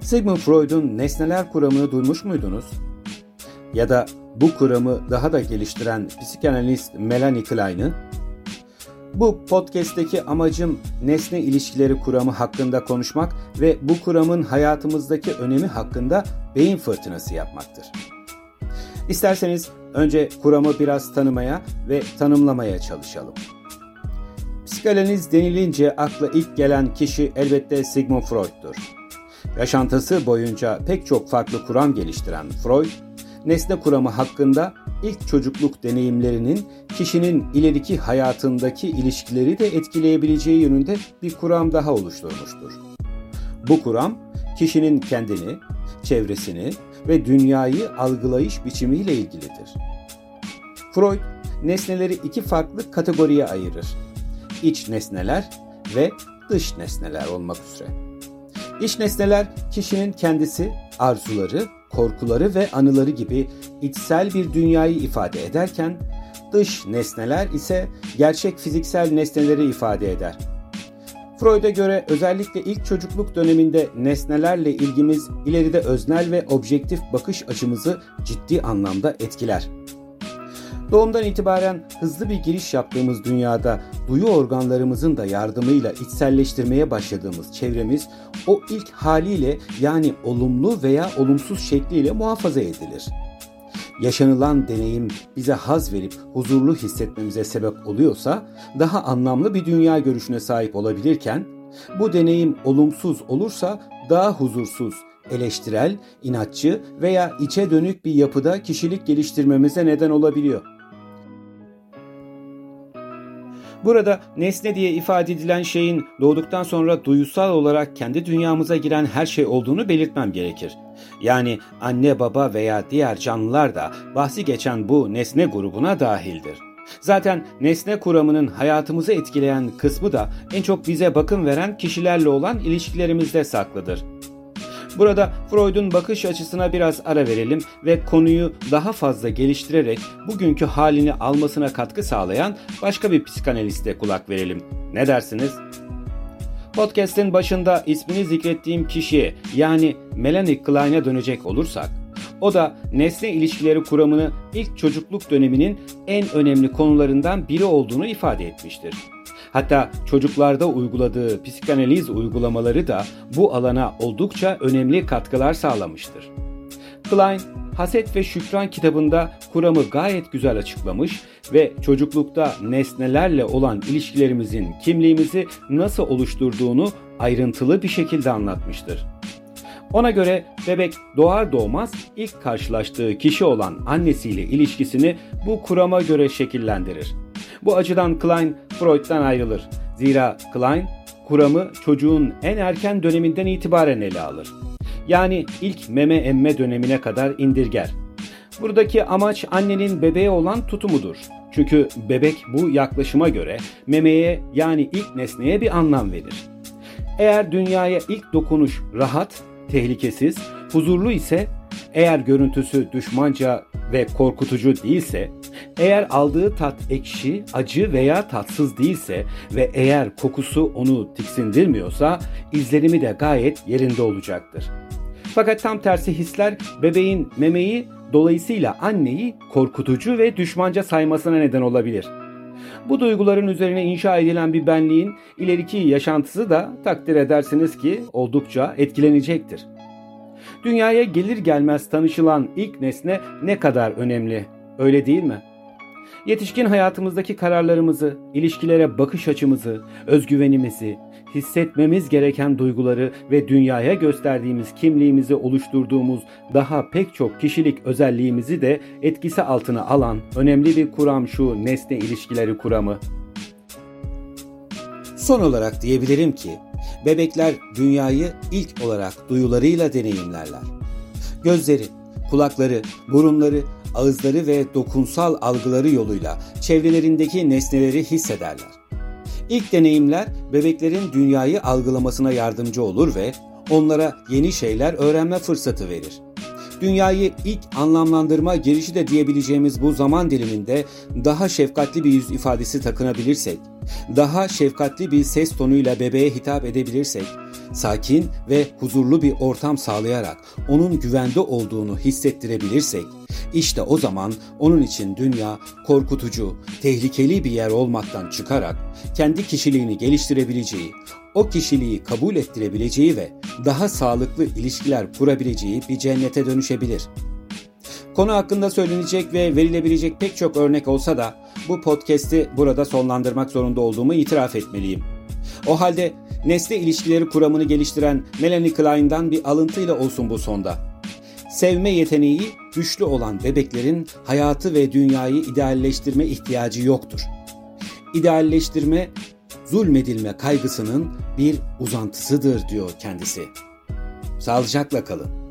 Sigmund Freud'un nesneler kuramını duymuş muydunuz? Ya da bu kuramı daha da geliştiren psikanalist Melanie Klein'ı? Bu podcast'teki amacım nesne ilişkileri kuramı hakkında konuşmak ve bu kuramın hayatımızdaki önemi hakkında beyin fırtınası yapmaktır. İsterseniz önce kuramı biraz tanımaya ve tanımlamaya çalışalım. Psikanaliz denilince akla ilk gelen kişi elbette Sigmund Freud'dur. Yaşantısı boyunca pek çok farklı kuram geliştiren Freud, nesne kuramı hakkında ilk çocukluk deneyimlerinin kişinin ileriki hayatındaki ilişkileri de etkileyebileceği yönünde bir kuram daha oluşturmuştur. Bu kuram kişinin kendini, çevresini ve dünyayı algılayış biçimiyle ilgilidir. Freud nesneleri iki farklı kategoriye ayırır. İç nesneler ve dış nesneler olmak üzere. İç nesneler kişinin kendisi, arzuları, korkuları ve anıları gibi içsel bir dünyayı ifade ederken dış nesneler ise gerçek fiziksel nesneleri ifade eder. Freud'a göre özellikle ilk çocukluk döneminde nesnelerle ilgimiz ileride öznel ve objektif bakış açımızı ciddi anlamda etkiler. Doğumdan itibaren hızlı bir giriş yaptığımız dünyada duyu organlarımızın da yardımıyla içselleştirmeye başladığımız çevremiz o ilk haliyle yani olumlu veya olumsuz şekliyle muhafaza edilir. Yaşanılan deneyim bize haz verip huzurlu hissetmemize sebep oluyorsa daha anlamlı bir dünya görüşüne sahip olabilirken bu deneyim olumsuz olursa daha huzursuz, eleştirel, inatçı veya içe dönük bir yapıda kişilik geliştirmemize neden olabiliyor. Burada nesne diye ifade edilen şeyin doğduktan sonra duyusal olarak kendi dünyamıza giren her şey olduğunu belirtmem gerekir. Yani anne baba veya diğer canlılar da bahsi geçen bu nesne grubuna dahildir. Zaten nesne kuramının hayatımızı etkileyen kısmı da en çok bize bakım veren kişilerle olan ilişkilerimizde saklıdır. Burada Freud'un bakış açısına biraz ara verelim ve konuyu daha fazla geliştirerek bugünkü halini almasına katkı sağlayan başka bir psikanaliste kulak verelim. Ne dersiniz? Podcast'in başında ismini zikrettiğim kişiye yani Melanie Klein'e dönecek olursak, o da nesne ilişkileri kuramını ilk çocukluk döneminin en önemli konularından biri olduğunu ifade etmiştir. Hatta çocuklarda uyguladığı psikanaliz uygulamaları da bu alana oldukça önemli katkılar sağlamıştır. Klein, Haset ve Şükran kitabında kuramı gayet güzel açıklamış ve çocuklukta nesnelerle olan ilişkilerimizin kimliğimizi nasıl oluşturduğunu ayrıntılı bir şekilde anlatmıştır. Ona göre bebek doğar doğmaz ilk karşılaştığı kişi olan annesiyle ilişkisini bu kurama göre şekillendirir. Bu açıdan Klein Freud'dan ayrılır. Zira Klein kuramı çocuğun en erken döneminden itibaren ele alır. Yani ilk meme emme dönemine kadar indirger. Buradaki amaç annenin bebeğe olan tutumudur. Çünkü bebek bu yaklaşıma göre memeye yani ilk nesneye bir anlam verir. Eğer dünyaya ilk dokunuş rahat, tehlikesiz, huzurlu ise, eğer görüntüsü düşmanca ve korkutucu değilse, eğer aldığı tat ekşi, acı veya tatsız değilse ve eğer kokusu onu tiksindirmiyorsa izlerimi de gayet yerinde olacaktır. Fakat tam tersi hisler bebeğin memeyi dolayısıyla anneyi korkutucu ve düşmanca saymasına neden olabilir. Bu duyguların üzerine inşa edilen bir benliğin ileriki yaşantısı da takdir edersiniz ki oldukça etkilenecektir. Dünyaya gelir gelmez tanışılan ilk nesne ne kadar önemli, öyle değil mi? Yetişkin hayatımızdaki kararlarımızı, ilişkilere bakış açımızı, özgüvenimizi, hissetmemiz gereken duyguları ve dünyaya gösterdiğimiz kimliğimizi oluşturduğumuz daha pek çok kişilik özelliğimizi de etkisi altına alan önemli bir kuram şu nesne ilişkileri kuramı. Son olarak diyebilirim ki bebekler dünyayı ilk olarak duyularıyla deneyimlerler. Gözleri, kulakları, burunları, ağızları ve dokunsal algıları yoluyla çevrelerindeki nesneleri hissederler. İlk deneyimler bebeklerin dünyayı algılamasına yardımcı olur ve onlara yeni şeyler öğrenme fırsatı verir. Dünyayı ilk anlamlandırma girişi de diyebileceğimiz bu zaman diliminde daha şefkatli bir yüz ifadesi takınabilirsek, daha şefkatli bir ses tonuyla bebeğe hitap edebilirsek, sakin ve huzurlu bir ortam sağlayarak onun güvende olduğunu hissettirebilirsek, işte o zaman onun için dünya korkutucu, tehlikeli bir yer olmaktan çıkarak kendi kişiliğini geliştirebileceği, o kişiliği kabul ettirebileceği ve daha sağlıklı ilişkiler kurabileceği bir cennete dönüşebilir. Konu hakkında söylenecek ve verilebilecek pek çok örnek olsa da bu podcast'i burada sonlandırmak zorunda olduğumu itiraf etmeliyim. O halde nesne ilişkileri kuramını geliştiren Melanie Klein'dan bir alıntıyla olsun bu sonda. Sevme yeteneği güçlü olan bebeklerin hayatı ve dünyayı idealleştirme ihtiyacı yoktur. İdealleştirme zulmedilme kaygısının bir uzantısıdır diyor kendisi. Sağlıcakla kalın.